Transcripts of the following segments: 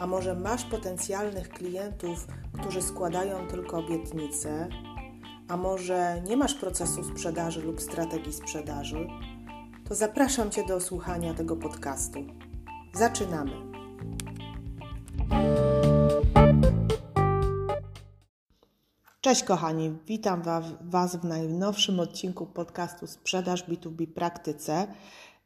a może masz potencjalnych klientów, którzy składają tylko obietnice, a może nie masz procesu sprzedaży lub strategii sprzedaży, to zapraszam Cię do słuchania tego podcastu. Zaczynamy. Cześć kochani, witam Was w najnowszym odcinku podcastu Sprzedaż B2B Praktyce.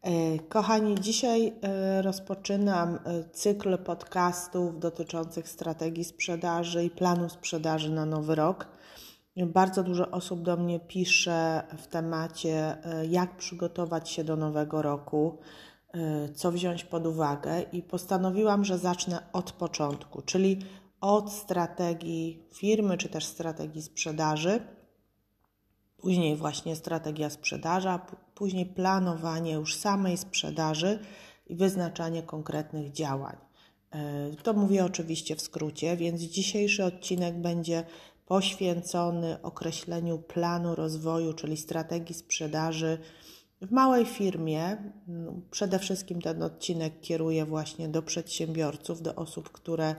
E, kochani, dzisiaj e, rozpoczynam e, cykl podcastów dotyczących strategii sprzedaży i planu sprzedaży na nowy rok. Bardzo dużo osób do mnie pisze w temacie, jak przygotować się do nowego roku, co wziąć pod uwagę, i postanowiłam, że zacznę od początku, czyli od strategii firmy czy też strategii sprzedaży później właśnie strategia sprzedaży, później planowanie już samej sprzedaży i wyznaczanie konkretnych działań. E, to mówię oczywiście w skrócie, więc dzisiejszy odcinek będzie poświęcony określeniu planu rozwoju, czyli strategii sprzedaży w małej firmie. Przede wszystkim ten odcinek kieruje właśnie do przedsiębiorców, do osób, które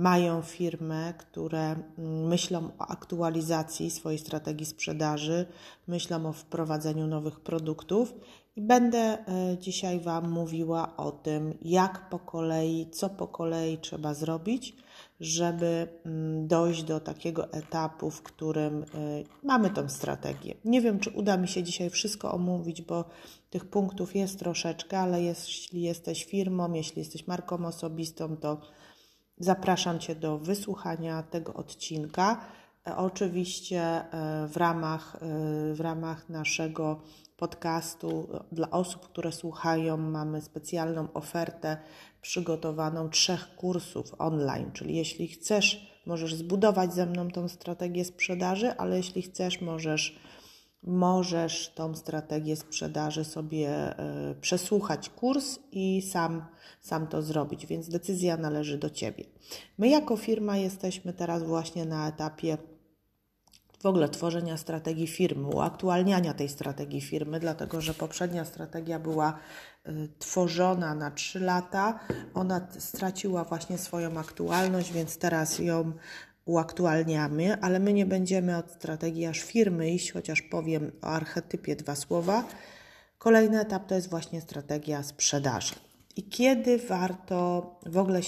mają firmę, które mm, myślą o aktualizacji swojej strategii sprzedaży, myślą o wprowadzeniu nowych produktów i będę e, dzisiaj Wam mówiła o tym, jak po kolei, co po kolei trzeba zrobić, żeby mm, dojść do takiego etapu, w którym e, mamy tą strategię. Nie wiem, czy uda mi się dzisiaj wszystko omówić, bo tych punktów jest troszeczkę, ale jeśli jesteś firmą, jeśli jesteś marką osobistą, to Zapraszam Cię do wysłuchania tego odcinka. E, oczywiście e, w ramach, e, w ramach naszego podcastu dla osób, które słuchają, mamy specjalną ofertę przygotowaną trzech kursów online. Czyli jeśli chcesz, możesz zbudować ze mną tą strategię sprzedaży, ale jeśli chcesz, możesz możesz tą strategię sprzedaży sobie e, przesłuchać kurs i sam, sam to zrobić, więc decyzja należy do Ciebie. My jako firma jesteśmy teraz właśnie na etapie w ogóle tworzenia strategii firmy, uaktualniania tej strategii firmy, dlatego że poprzednia strategia była e, tworzona na 3 lata. Ona straciła właśnie swoją aktualność, więc teraz ją uaktualniamy, ale my nie będziemy od strategii aż firmy iść, chociaż powiem o archetypie dwa słowa. Kolejny etap to jest właśnie strategia sprzedaży. I kiedy warto w ogóle,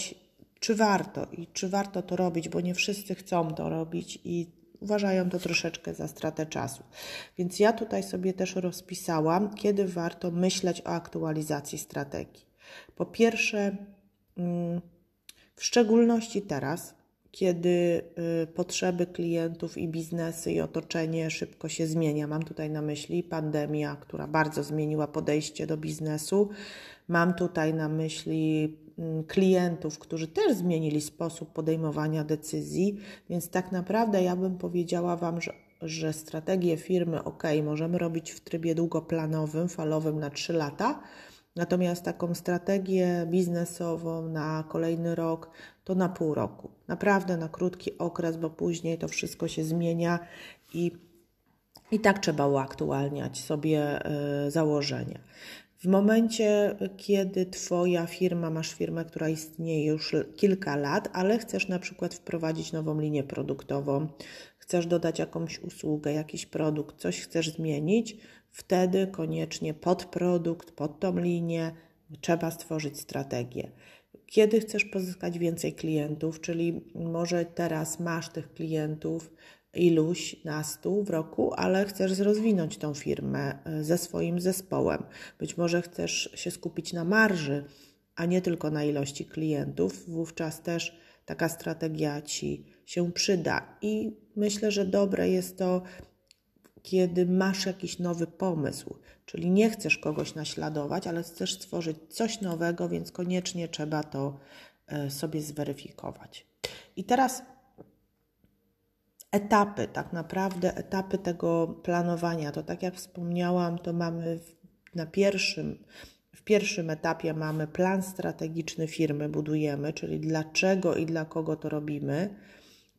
czy warto i czy warto to robić, bo nie wszyscy chcą to robić i uważają to troszeczkę za stratę czasu. Więc ja tutaj sobie też rozpisałam, kiedy warto myśleć o aktualizacji strategii. Po pierwsze, mm, w szczególności teraz, kiedy y, potrzeby klientów i biznesy i otoczenie szybko się zmienia. Mam tutaj na myśli pandemia, która bardzo zmieniła podejście do biznesu. Mam tutaj na myśli mm, klientów, którzy też zmienili sposób podejmowania decyzji, więc tak naprawdę ja bym powiedziała Wam, że, że strategię firmy ok, możemy robić w trybie długoplanowym, falowym na 3 lata Natomiast taką strategię biznesową na kolejny rok to na pół roku. Naprawdę na krótki okres, bo później to wszystko się zmienia i, i tak trzeba uaktualniać sobie y, założenia. W momencie, kiedy Twoja firma, masz firmę, która istnieje już kilka lat, ale chcesz na przykład wprowadzić nową linię produktową, chcesz dodać jakąś usługę, jakiś produkt, coś chcesz zmienić, wtedy koniecznie pod produkt, pod tą linię trzeba stworzyć strategię. Kiedy chcesz pozyskać więcej klientów, czyli może teraz masz tych klientów iluś na stół w roku, ale chcesz rozwinąć tą firmę e, ze swoim zespołem. Być może chcesz się skupić na marży, a nie tylko na ilości klientów. Wówczas też taka strategia ci się przyda. I myślę, że dobre jest to kiedy masz jakiś nowy pomysł, czyli nie chcesz kogoś naśladować, ale chcesz stworzyć coś nowego, więc koniecznie trzeba to sobie zweryfikować. I teraz etapy, tak naprawdę etapy tego planowania. To tak jak wspomniałam, to mamy na pierwszym, w pierwszym etapie mamy plan strategiczny firmy, budujemy, czyli dlaczego i dla kogo to robimy.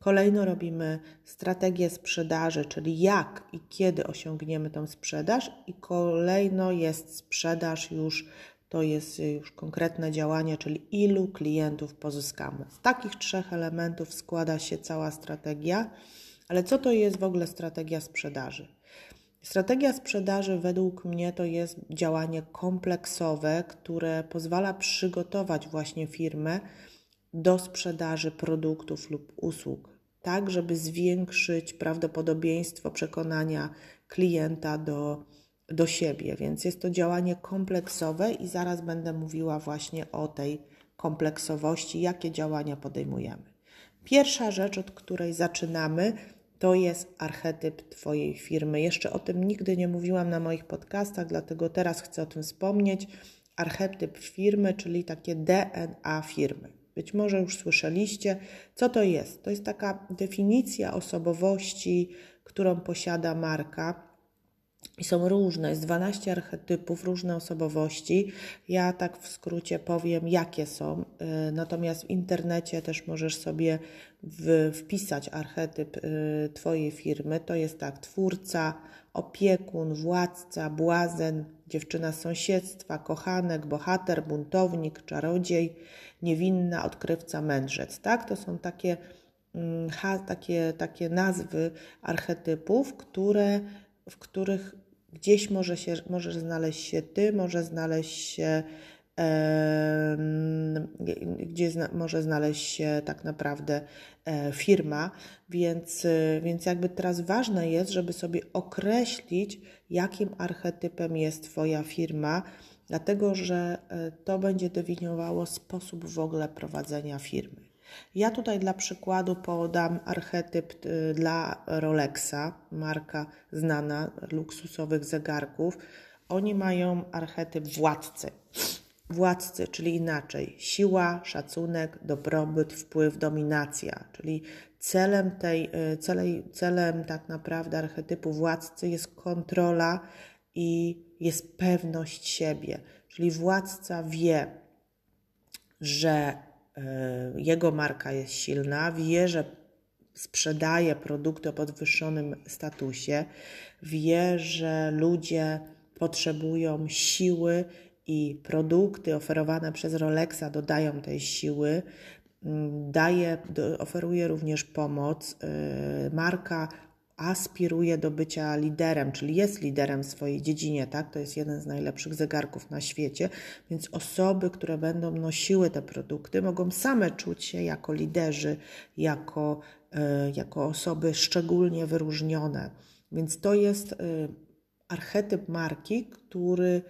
Kolejno robimy strategię sprzedaży, czyli jak i kiedy osiągniemy tą sprzedaż, i kolejno jest sprzedaż już, to jest już konkretne działanie, czyli ilu klientów pozyskamy. Z takich trzech elementów składa się cała strategia. Ale co to jest w ogóle strategia sprzedaży? Strategia sprzedaży według mnie to jest działanie kompleksowe, które pozwala przygotować właśnie firmę do sprzedaży produktów lub usług, tak żeby zwiększyć prawdopodobieństwo przekonania klienta do, do siebie. Więc jest to działanie kompleksowe i zaraz będę mówiła właśnie o tej kompleksowości, jakie działania podejmujemy. Pierwsza rzecz, od której zaczynamy, to jest archetyp Twojej firmy. Jeszcze o tym nigdy nie mówiłam na moich podcastach, dlatego teraz chcę o tym wspomnieć. Archetyp firmy, czyli takie DNA firmy. Być może już słyszeliście, co to jest. To jest taka definicja osobowości, którą posiada marka i są różne, jest 12 archetypów, różne osobowości. Ja tak w skrócie powiem, jakie są. Y, natomiast w internecie też możesz sobie wpisać archetyp y, Twojej firmy. To jest tak: twórca, opiekun, władca, błazen, dziewczyna z sąsiedztwa, kochanek, bohater, buntownik, czarodziej, niewinna, odkrywca, mędrzec. Tak? To są takie, mm, takie, takie nazwy archetypów, które w których gdzieś może się, możesz znaleźć się ty, może znaleźć się, gdzie zna, może znaleźć się tak naprawdę e, firma, więc, więc jakby teraz ważne jest, żeby sobie określić, jakim archetypem jest Twoja firma, dlatego że e, to będzie definiowało sposób w ogóle prowadzenia firmy. Ja tutaj dla przykładu podam archetyp dla Rolexa, marka znana luksusowych zegarków. Oni mają archetyp władcy. Władcy, czyli inaczej, siła, szacunek, dobrobyt, wpływ, dominacja, czyli celem, tej, y, celej, celem tak naprawdę archetypu władcy jest kontrola i jest pewność siebie. Czyli władca wie, że E, jego marka jest silna, wie, że sprzedaje produkty o podwyższonym statusie, wie, że ludzie potrzebują siły i produkty oferowane przez Rolexa dodają tej siły. Mm, daje, oferuje również pomoc. E, marka aspiruje do bycia liderem, czyli jest liderem w swojej dziedzinie, tak? To jest jeden z najlepszych zegarków na świecie, więc osoby, które będą nosiły te produkty, mogą same czuć się jako liderzy, jako, e, jako osoby szczególnie wyróżnione. Więc to jest e, archetyp marki, który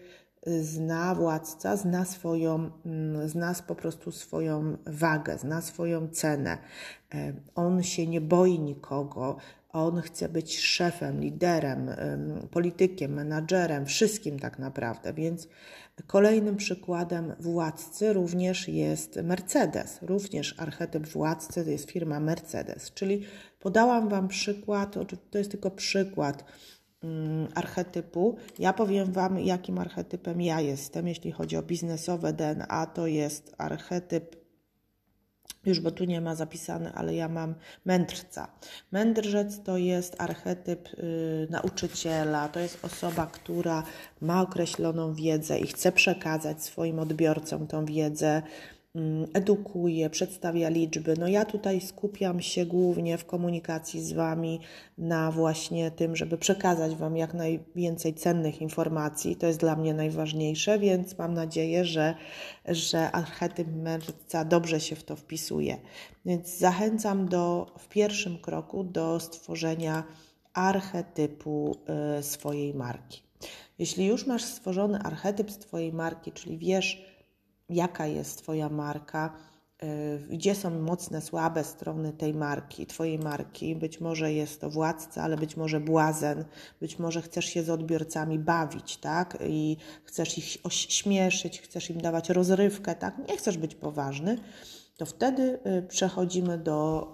zna władca, zna swoją, mm, zna po prostu swoją wagę, zna swoją cenę. E, on się nie boi nikogo, on chce być szefem, liderem, politykiem, menadżerem, wszystkim tak naprawdę. Więc kolejnym przykładem władcy również jest Mercedes. Również archetyp władcy to jest firma Mercedes. Czyli podałam Wam przykład, to jest tylko przykład archetypu. Ja powiem Wam, jakim archetypem ja jestem. Jeśli chodzi o biznesowe DNA, to jest archetyp już bo tu nie ma zapisane, ale ja mam mędrca. Mędrzec to jest archetyp y, nauczyciela, to jest osoba, która ma określoną wiedzę i chce przekazać swoim odbiorcom tą wiedzę, Mm, edukuje, przedstawia liczby. No ja tutaj skupiam się głównie w komunikacji z Wami na właśnie tym, żeby przekazać Wam jak najwięcej cennych informacji. To jest dla mnie najważniejsze, więc mam nadzieję, że, że archetyp mędrca dobrze się w to wpisuje. Więc zachęcam do, w pierwszym kroku do stworzenia archetypu y, swojej marki. Jeśli już masz stworzony archetyp swojej marki, czyli wiesz, jaka jest Twoja marka, y, gdzie są mocne, słabe strony tej marki, Twojej marki. Być może jest to władca, ale być może błazen, być może chcesz się z odbiorcami bawić, tak? I chcesz ich śmieszyć, chcesz im dawać rozrywkę, tak? Nie chcesz być poważny. to wtedy przechodzimy do,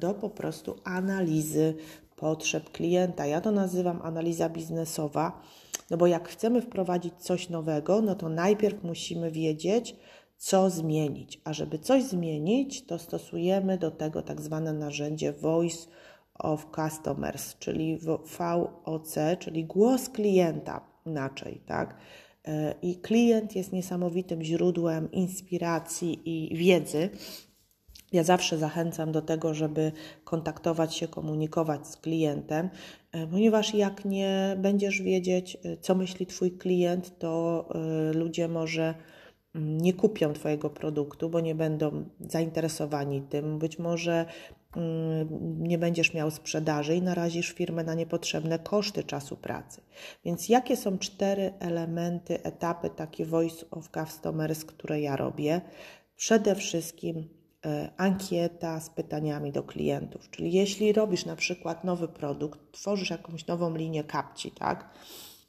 do po prostu analizy potrzeb klienta. Ja to nazywam analiza biznesowa, no bo jak chcemy wprowadzić coś nowego, no to najpierw musimy wiedzieć, co zmienić. A żeby coś zmienić, to stosujemy do tego tak zwane narzędzie Voice of Customers, czyli VOC, czyli głos klienta inaczej, tak? E, I klient jest niesamowitym źródłem inspiracji i wiedzy. Ja zawsze zachęcam do tego, żeby kontaktować się, komunikować z klientem, e, ponieważ jak nie będziesz wiedzieć, e, co myśli Twój klient, to ludzie może nie kupią Twojego produktu, bo nie będą zainteresowani tym. Być może mm, nie będziesz miał sprzedaży i narazisz firmę na niepotrzebne koszty czasu pracy. Więc jakie są cztery elementy, etapy takie Voice of Customers, które ja robię? Przede wszystkim e, ankieta z pytaniami do klientów. Czyli jeśli robisz na przykład nowy produkt, tworzysz jakąś nową linię kapci, tak?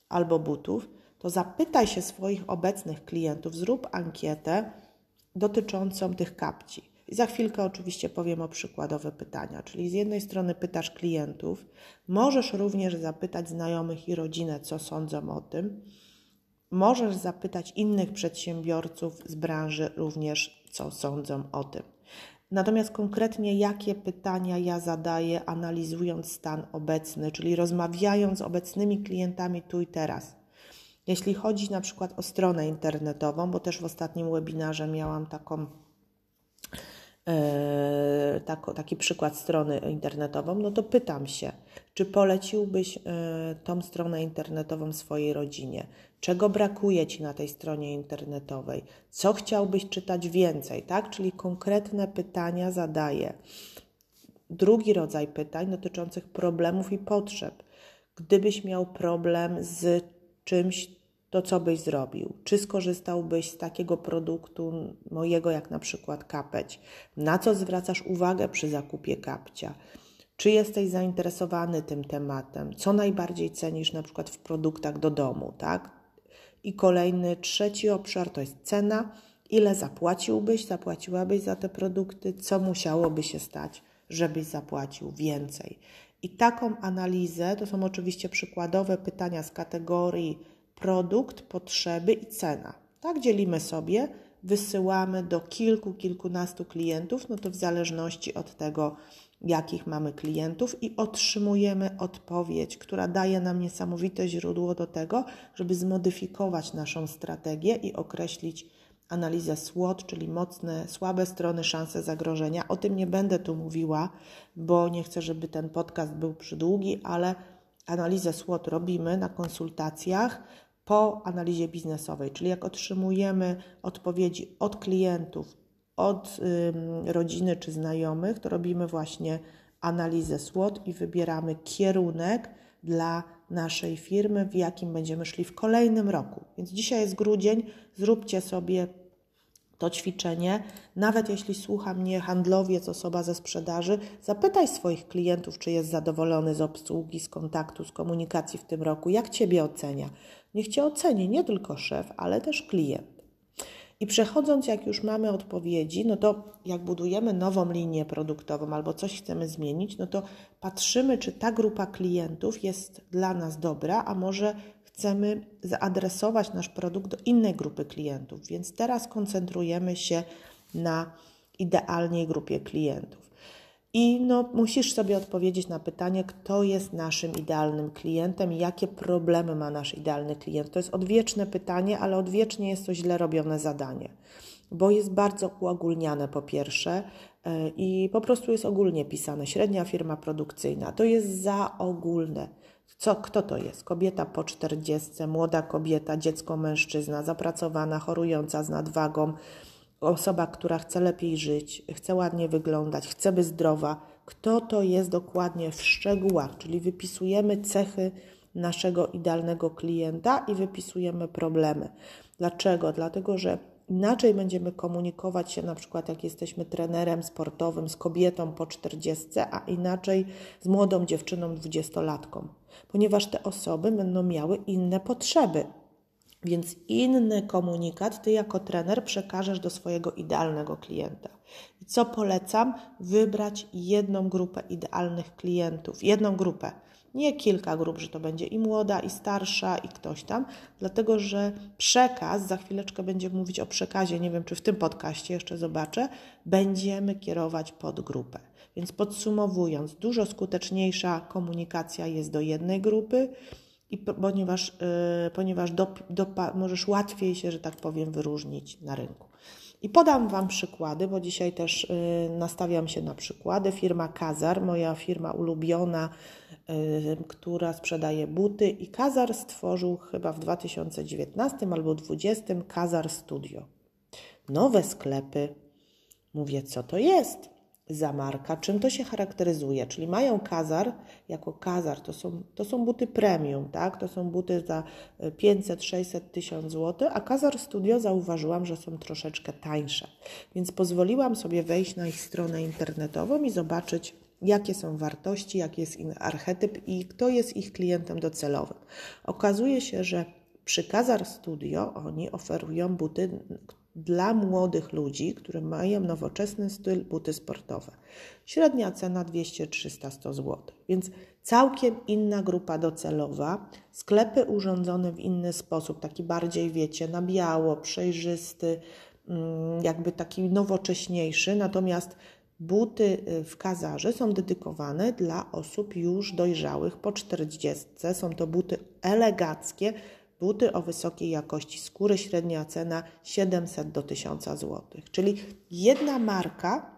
Albo butów, to zapytaj się swoich obecnych klientów, zrób ankietę dotyczącą tych kapci. I za chwilkę oczywiście powiem o przykładowe pytania. Czyli z jednej strony pytasz klientów, możesz również zapytać znajomych i rodzinę, co sądzą o tym. Możesz zapytać innych przedsiębiorców z branży również, co sądzą o tym. Natomiast konkretnie jakie pytania ja zadaję, analizując stan obecny, czyli rozmawiając z obecnymi klientami tu i teraz. Jeśli chodzi na przykład o stronę internetową, bo też w ostatnim webinarze miałam taką, e, taki przykład strony internetową, no to pytam się, czy poleciłbyś e, tą stronę internetową swojej rodzinie? Czego brakuje Ci na tej stronie internetowej? Co chciałbyś czytać więcej, tak? Czyli konkretne pytania zadaję. Drugi rodzaj pytań dotyczących problemów i potrzeb. Gdybyś miał problem z czymś, to co byś zrobił? Czy skorzystałbyś z takiego produktu mojego, jak na przykład kapeć? Na co zwracasz uwagę przy zakupie kapcia? Czy jesteś zainteresowany tym tematem? Co najbardziej cenisz na przykład w produktach do domu, tak? I kolejny, trzeci obszar to jest cena. Ile zapłaciłbyś, zapłaciłabyś za te produkty? Co musiałoby się stać, żebyś zapłacił więcej? I taką analizę, to są oczywiście przykładowe pytania z kategorii produkt, potrzeby i cena. Tak dzielimy sobie, wysyłamy do kilku, kilkunastu klientów, no to w zależności od tego, jakich mamy klientów i otrzymujemy odpowiedź, która daje nam niesamowite źródło do tego, żeby zmodyfikować naszą strategię i określić analizę SWOT, czyli mocne, słabe strony, szanse zagrożenia. O tym nie będę tu mówiła, bo nie chcę, żeby ten podcast był przydługi, ale analizę SWOT robimy na konsultacjach po analizie biznesowej, czyli jak otrzymujemy odpowiedzi od klientów, od rodziny czy znajomych, to robimy właśnie analizę SWOT i wybieramy kierunek dla naszej firmy, w jakim będziemy szli w kolejnym roku. Więc dzisiaj jest grudzień, zróbcie sobie to ćwiczenie. Nawet jeśli słucha mnie handlowiec, osoba ze sprzedaży, zapytaj swoich klientów, czy jest zadowolony z obsługi, z kontaktu, z komunikacji w tym roku, jak Ciebie ocenia. Niech Cię oceni nie tylko szef, ale też klient. I przechodząc, jak już mamy odpowiedzi, no to jak budujemy nową linię produktową albo coś chcemy zmienić, no to patrzymy, czy ta grupa klientów jest dla nas dobra, a może chcemy zaadresować nasz produkt do innej grupy klientów. Więc teraz koncentrujemy się na idealnej grupie klientów. I no, musisz sobie odpowiedzieć na pytanie, kto jest naszym idealnym klientem i jakie problemy ma nasz idealny klient. To jest odwieczne pytanie, ale odwiecznie jest to źle robione zadanie, bo jest bardzo uogólniane po pierwsze e, i po prostu jest ogólnie pisane. Średnia firma produkcyjna to jest za ogólne. Co, kto to jest? Kobieta po czterdziestce, młoda kobieta, dziecko, mężczyzna, zapracowana, chorująca z nadwagą, osoba, która chce lepiej żyć, chce ładnie wyglądać, chce być zdrowa. Kto to jest dokładnie w szczegółach, czyli wypisujemy cechy naszego idealnego klienta i wypisujemy problemy. Dlaczego? Dlatego, że inaczej będziemy komunikować się, na przykład jak jesteśmy trenerem sportowym z kobietą po 40, a inaczej z młodą dziewczyną dwudziestolatką, ponieważ te osoby będą miały inne potrzeby Więc inny komunikat ty jako trener przekażesz do swojego idealnego klienta. I co polecam? Wybrać jedną grupę idealnych klientów, jedną grupę. Nie kilka grup, że to będzie i młoda, i starsza, i ktoś tam, dlatego że przekaz, za chwileczkę będziemy mówić o przekazie, nie wiem czy w tym podcaście jeszcze zobaczę, będziemy kierować pod grupę. Więc podsumowując, dużo skuteczniejsza komunikacja jest do jednej grupy, i ponieważ, yy, ponieważ do, do, możesz łatwiej się, że tak powiem, wyróżnić na rynku. I podam Wam przykłady, bo dzisiaj też yy, nastawiam się na przykłady. Firma Kazar, moja firma ulubiona, yy, która sprzedaje buty, i Kazar stworzył chyba w 2019 albo 2020 Kazar Studio. Nowe sklepy. Mówię, co to jest? Za marka, czym to się charakteryzuje. Czyli mają kazar, jako kazar to są, to są buty premium, tak? to są buty za 500, 600, 1000 zł, a kazar studio zauważyłam, że są troszeczkę tańsze. Więc pozwoliłam sobie wejść na ich stronę internetową i zobaczyć, jakie są wartości, jaki jest ich archetyp i kto jest ich klientem docelowym. Okazuje się, że przy Kazar Studio oni oferują buty, dla młodych ludzi, którzy mają nowoczesny styl, buty sportowe. Średnia cena 200, 300, 100 zł. Więc całkiem inna grupa docelowa, sklepy urządzone w inny sposób, taki bardziej, wiecie, na biało, przejrzysty, mm, jakby taki nowocześniejszy, natomiast buty y, w kazarze są dedykowane dla osób już dojrzałych po 40. Są to buty elegackie, Buty o wysokiej jakości skóry, średnia cena 700 do 1000 zł. Czyli jedna marka,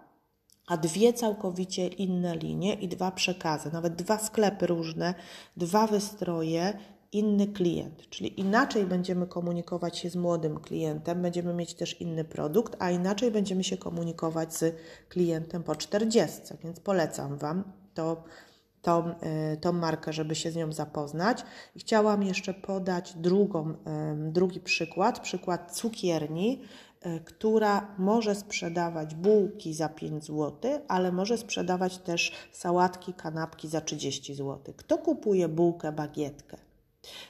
a dwie całkowicie inne linie i dwa przekazy, nawet dwa sklepy różne, dwa wystroje, inny klient. Czyli inaczej będziemy komunikować się z młodym klientem, będziemy mieć też inny produkt, a inaczej będziemy się komunikować z klientem po 40. Więc polecam Wam to tą, e, tą markę, żeby się z nią zapoznać. I chciałam jeszcze podać drugą, drugi przykład, przykład cukierni, e, która może sprzedawać bułki za 5 zł, ale może sprzedawać też sałatki, kanapki za 30 zł. Kto kupuje bułkę, bagietkę?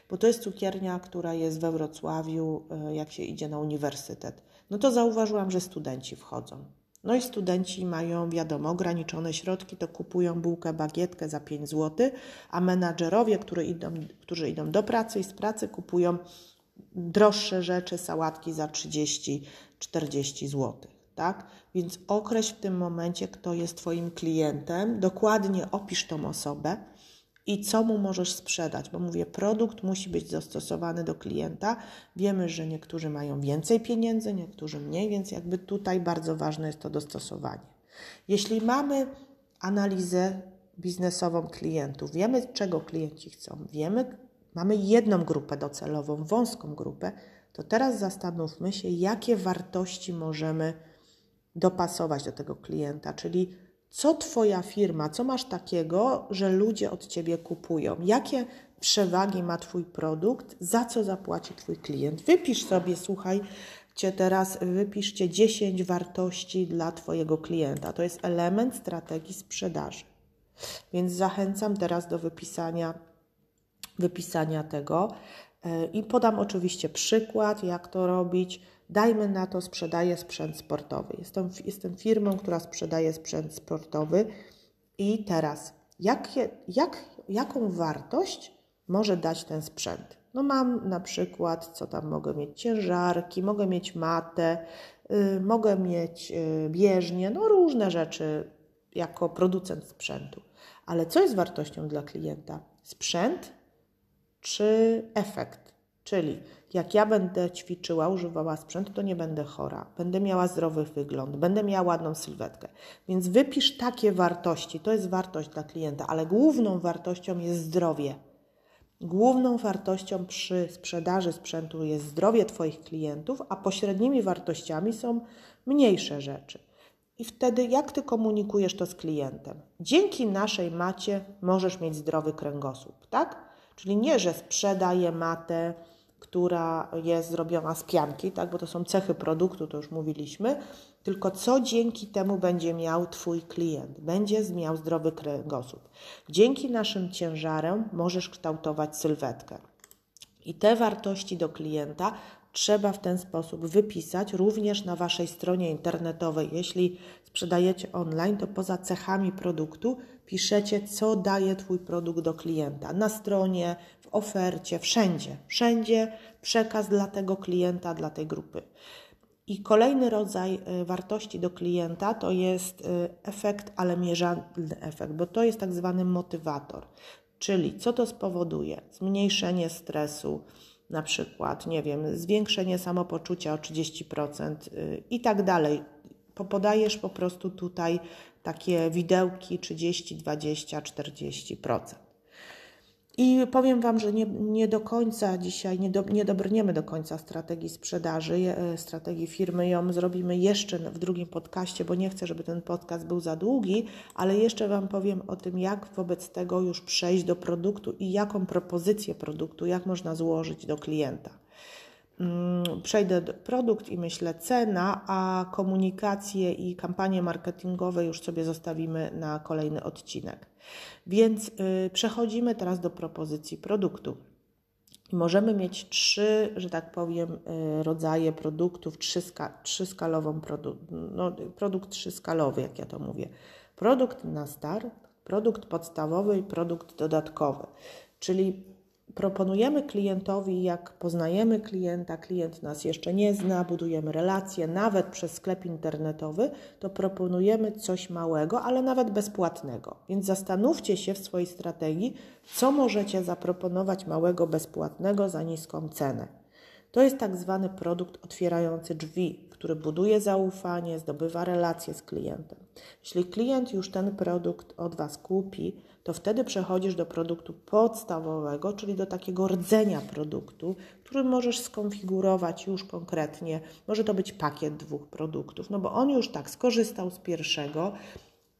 Bo to jest cukiernia, która jest we Wrocławiu, e, jak się idzie na uniwersytet. No to zauważyłam, że studenci wchodzą. No i studenci mają, wiadomo, ograniczone środki, to kupują bułkę, bagietkę za 5 zł, a menadżerowie, którzy idą, którzy idą do pracy i z pracy kupują droższe rzeczy, sałatki za 30-40 zł. Tak? Więc określ w tym momencie, kto jest Twoim klientem, dokładnie opisz tą osobę, i co mu możesz sprzedać, bo mówię, produkt musi być dostosowany do klienta. Wiemy, że niektórzy mają więcej pieniędzy, niektórzy mniej, więc jakby tutaj bardzo ważne jest to dostosowanie. Jeśli mamy analizę biznesową klientów, wiemy, czego klienci chcą, wiemy, mamy jedną grupę docelową, wąską grupę, to teraz zastanówmy się, jakie wartości możemy dopasować do tego klienta, czyli co Twoja firma, co masz takiego, że ludzie od Ciebie kupują? Jakie przewagi ma Twój produkt? Za co zapłaci Twój klient? Wypisz sobie, słuchaj, Cię teraz wypiszcie 10 wartości dla Twojego klienta. To jest element strategii sprzedaży. Więc zachęcam teraz do wypisania, wypisania tego. E, I podam oczywiście przykład, jak to robić. Dajmy na to, sprzedaję sprzęt sportowy. Jestem, jestem firmą, która sprzedaje sprzęt sportowy. I teraz, jak, jaką wartość może dać ten sprzęt? No mam na przykład, co tam mogę mieć, ciężarki, mogę mieć matę, yy, mogę mieć bieżnię, no różne rzeczy jako producent sprzętu. Ale co jest wartością dla klienta? Sprzęt czy efekt? Czyli jak ja będę ćwiczyła, używała sprzętu, to nie będę chora, będę miała zdrowy wygląd, będę miała ładną sylwetkę. Więc wypisz takie wartości, to jest wartość dla klienta, ale główną wartością jest zdrowie. Główną wartością przy sprzedaży sprzętu jest zdrowie Twoich klientów, a pośrednimi wartościami są mniejsze rzeczy. I wtedy, jak Ty komunikujesz to z klientem? Dzięki naszej macie możesz mieć zdrowy kręgosłup, tak? Czyli nie, że sprzedaję matę, która jest zrobiona z pianki, tak, bo to są cechy produktu, to już mówiliśmy, tylko co dzięki temu będzie miał Twój klient? Będzie miał zdrowy kręgosłup. Dzięki naszym ciężarem możesz kształtować sylwetkę. I te wartości do klienta trzeba w ten sposób wypisać również na Waszej stronie internetowej. Jeśli sprzedajecie online, to poza cechami produktu piszecie, co daje Twój produkt do klienta. Na stronie, w ofercie, wszędzie. Wszędzie przekaz dla tego klienta, dla tej grupy. I kolejny rodzaj y, wartości do klienta to jest y, efekt, ale mierzalny efekt, bo to jest tak zwany motywator. Czyli co to spowoduje? Zmniejszenie stresu, na przykład, nie wiem, zwiększenie samopoczucia o 30% y, i tak dalej. Podajesz po prostu tutaj takie widełki 30, 20, 40%. I powiem Wam, że nie, nie do końca dzisiaj, nie, do, nie dobrniemy do końca strategii sprzedaży, e, strategii firmy. Ją zrobimy jeszcze w drugim podcaście, bo nie chcę, żeby ten podcast był za długi, ale jeszcze Wam powiem o tym, jak wobec tego już przejść do produktu i jaką propozycję produktu, jak można złożyć do klienta. Mm, przejdę do produkt i myślę cena, a komunikację i kampanie marketingowe już sobie zostawimy na kolejny odcinek. Więc y, przechodzimy teraz do propozycji produktu. możemy mieć trzy, że tak powiem, y, rodzaje produktów, trzyska, trzyskalową produ no, produkt trzyskalowy, jak ja to mówię. Produkt na start, produkt podstawowy i produkt dodatkowy. Czyli proponujemy klientowi, jak poznajemy klienta, klient nas jeszcze nie zna, budujemy relacje, nawet przez sklep internetowy, to proponujemy coś małego, ale nawet bezpłatnego. Więc zastanówcie się w swojej strategii, co możecie zaproponować małego, bezpłatnego za niską cenę. To jest tak zwany produkt otwierający drzwi, który buduje zaufanie, zdobywa relacje z klientem. Jeśli klient już ten produkt od Was kupi, to wtedy przechodzisz do produktu podstawowego, czyli do takiego rdzenia produktu, który możesz skonfigurować już konkretnie. Może to być pakiet dwóch produktów, no bo on już tak skorzystał z pierwszego,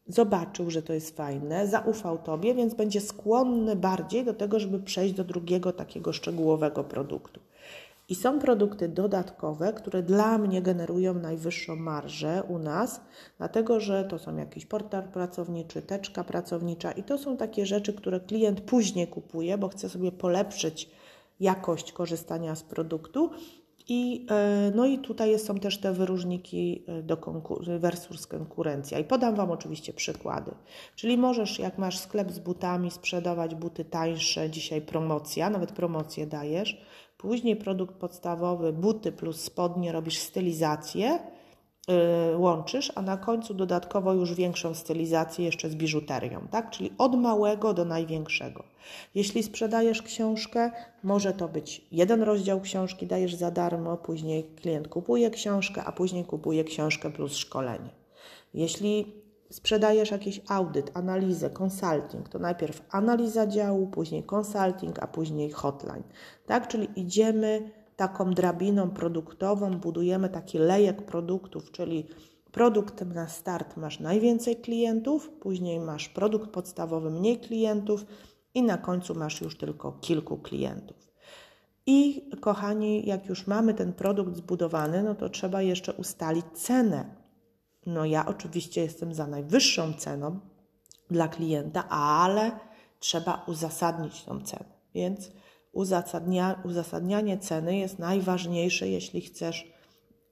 zobaczył, że to jest fajne, zaufał Tobie, więc będzie skłonny bardziej do tego, żeby przejść do drugiego takiego szczegółowego produktu. I są produkty dodatkowe, które dla mnie generują najwyższą marżę u nas, dlatego że to są jakiś portal pracowniczy, teczka pracownicza i to są takie rzeczy, które klient później kupuje, bo chce sobie polepszyć jakość korzystania z produktu. I, e, no i tutaj są też te wyróżniki e, do konkur- versus konkurencja. I podam Wam oczywiście przykłady. Czyli możesz, jak masz sklep z butami, sprzedawać buty tańsze, dzisiaj promocja, nawet promocję dajesz, Później produkt podstawowy, buty plus spodnie, robisz stylizację, yy, łączysz, a na końcu dodatkowo już większą stylizację jeszcze z biżuterią, tak? Czyli od małego do największego. Jeśli sprzedajesz książkę, może to być jeden rozdział książki, dajesz za darmo, później klient kupuje książkę, a później kupuje książkę plus szkolenie. Jeśli sprzedajesz jakiś audyt, analizę, consulting, to najpierw analiza działu, później consulting, a później hotline. Tak, czyli idziemy taką drabiną produktową, budujemy taki lejek produktów, czyli produkt na start masz najwięcej klientów, później masz produkt podstawowy mniej klientów i na końcu masz już tylko kilku klientów. I kochani, jak już mamy ten produkt zbudowany, no to trzeba jeszcze ustalić cenę no ja oczywiście jestem za najwyższą ceną dla klienta, ale trzeba uzasadnić tą cenę. Więc uzasadnia, uzasadnianie ceny jest najważniejsze, jeśli chcesz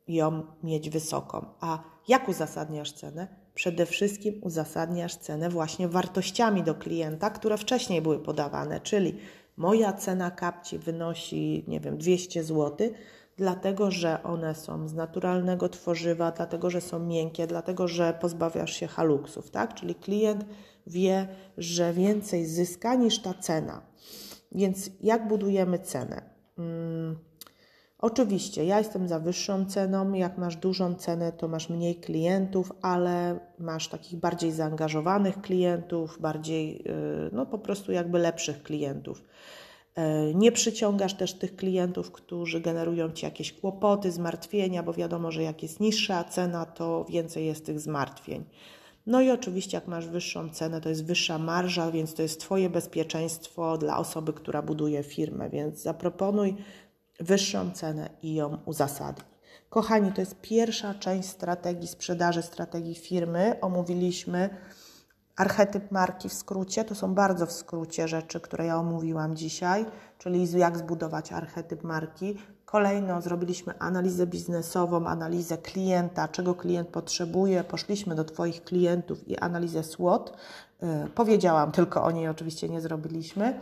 ją mieć wysoką. A jak uzasadniasz cenę? Przede wszystkim uzasadniasz cenę właśnie wartościami do klienta, które wcześniej były podawane, czyli moja cena kapci wynosi, nie wiem, 200 zł, dlatego że one są z naturalnego tworzywa, dlatego że są miękkie, dlatego że pozbawiasz się haluksów, tak? Czyli klient wie, że więcej zyska niż ta cena. Więc jak budujemy cenę? Hmm. Oczywiście, ja jestem za wyższą ceną. Jak masz dużą cenę, to masz mniej klientów, ale masz takich bardziej zaangażowanych klientów, bardziej, y, no po prostu jakby lepszych klientów. E, nie przyciągasz też tych klientów, którzy generują ci jakieś kłopoty, zmartwienia, bo wiadomo, że jak jest niższa cena, to więcej jest tych zmartwień. No i oczywiście, jak masz wyższą cenę, to jest wyższa marża, więc to jest Twoje bezpieczeństwo dla osoby, która buduje firmę, więc zaproponuj wyższą cenę i ją uzasadnij. Kochani, to jest pierwsza część strategii sprzedaży, strategii firmy. Omówiliśmy archetyp marki w skrócie. To są bardzo w skrócie rzeczy, które ja omówiłam dzisiaj, czyli jak zbudować archetyp marki. Kolejno zrobiliśmy analizę biznesową, analizę klienta, czego klient potrzebuje. Poszliśmy do Twoich klientów i analizę SWOT. Y, powiedziałam tylko o niej, oczywiście nie zrobiliśmy.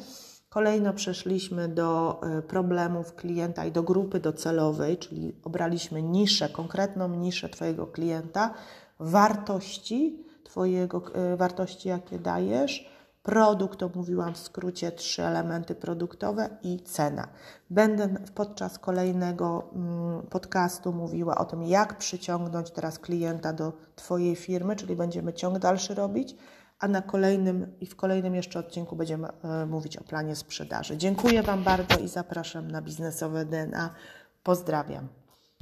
Kolejno przeszliśmy do y, problemów klienta i do grupy docelowej, czyli obraliśmy niszę, konkretną niszę Twojego klienta, wartości Twojego, y, wartości jakie dajesz, produkt, omówiłam w skrócie trzy elementy produktowe i cena. Będę podczas kolejnego mm, podcastu mówiła o tym, jak przyciągnąć teraz klienta do Twojej firmy, czyli będziemy ciąg dalszy robić a na kolejnym i w kolejnym jeszcze odcinku będziemy e, mówić o planie sprzedaży. Dziękuję Wam bardzo i zapraszam na biznesowe DNA. Pozdrawiam.